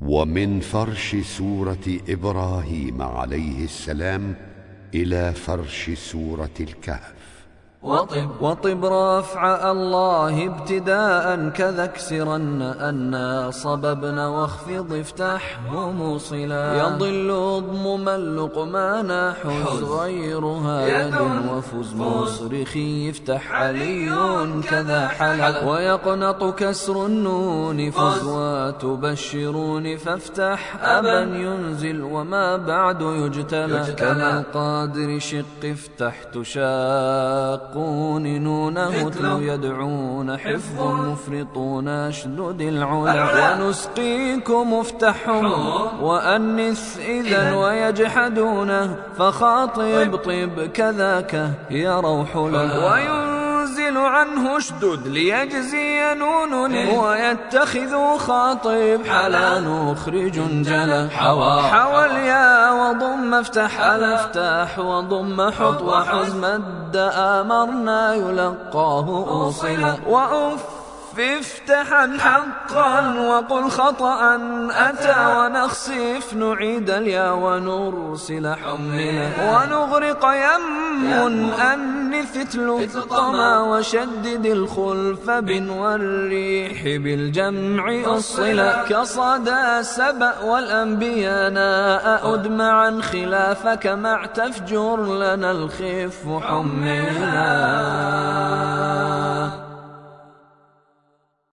ومن فرش سورة إبراهيم عليه السلام إلى فرش سورة الكهف. وطب. وطب رفع الله ابتداء كذا اكسرن أنا صببنا واخفض افتحه موصلا. يضل اضمم اللقمان حز. غيرها يد وفز مصرخي يفتح علي كذا حلا ويقنط كسر النون فز. وتبشرون فافتح أبا ينزل وما بعد يجتلى كما القادر شق افتح تشاق. يتقون نونه تلو يدعون حفظ مفرطون أشدد العلا ونسقيكم افتحهم وأنث إذا ويجحدونه فخاطب طب كذاك يا روح له. ينزل عنه اشدد ليجزي نون ويتخذ خاطب. حلا نخرج جلا حوى حوى اليا وضم افتح. على افتح وضم حط. وحز مد آمرنا يلقاه أوصلا. واف افتحا حقا وقل خطأ أتى ونخسف نعيد اليا ونرسل حملا ونغرق يم أنث الطما وشدد الخلف بن والريح بالجمع الصلا كصدى سبأ والأنبياء أدمعا خلافك مع تفجر لنا الخف حملا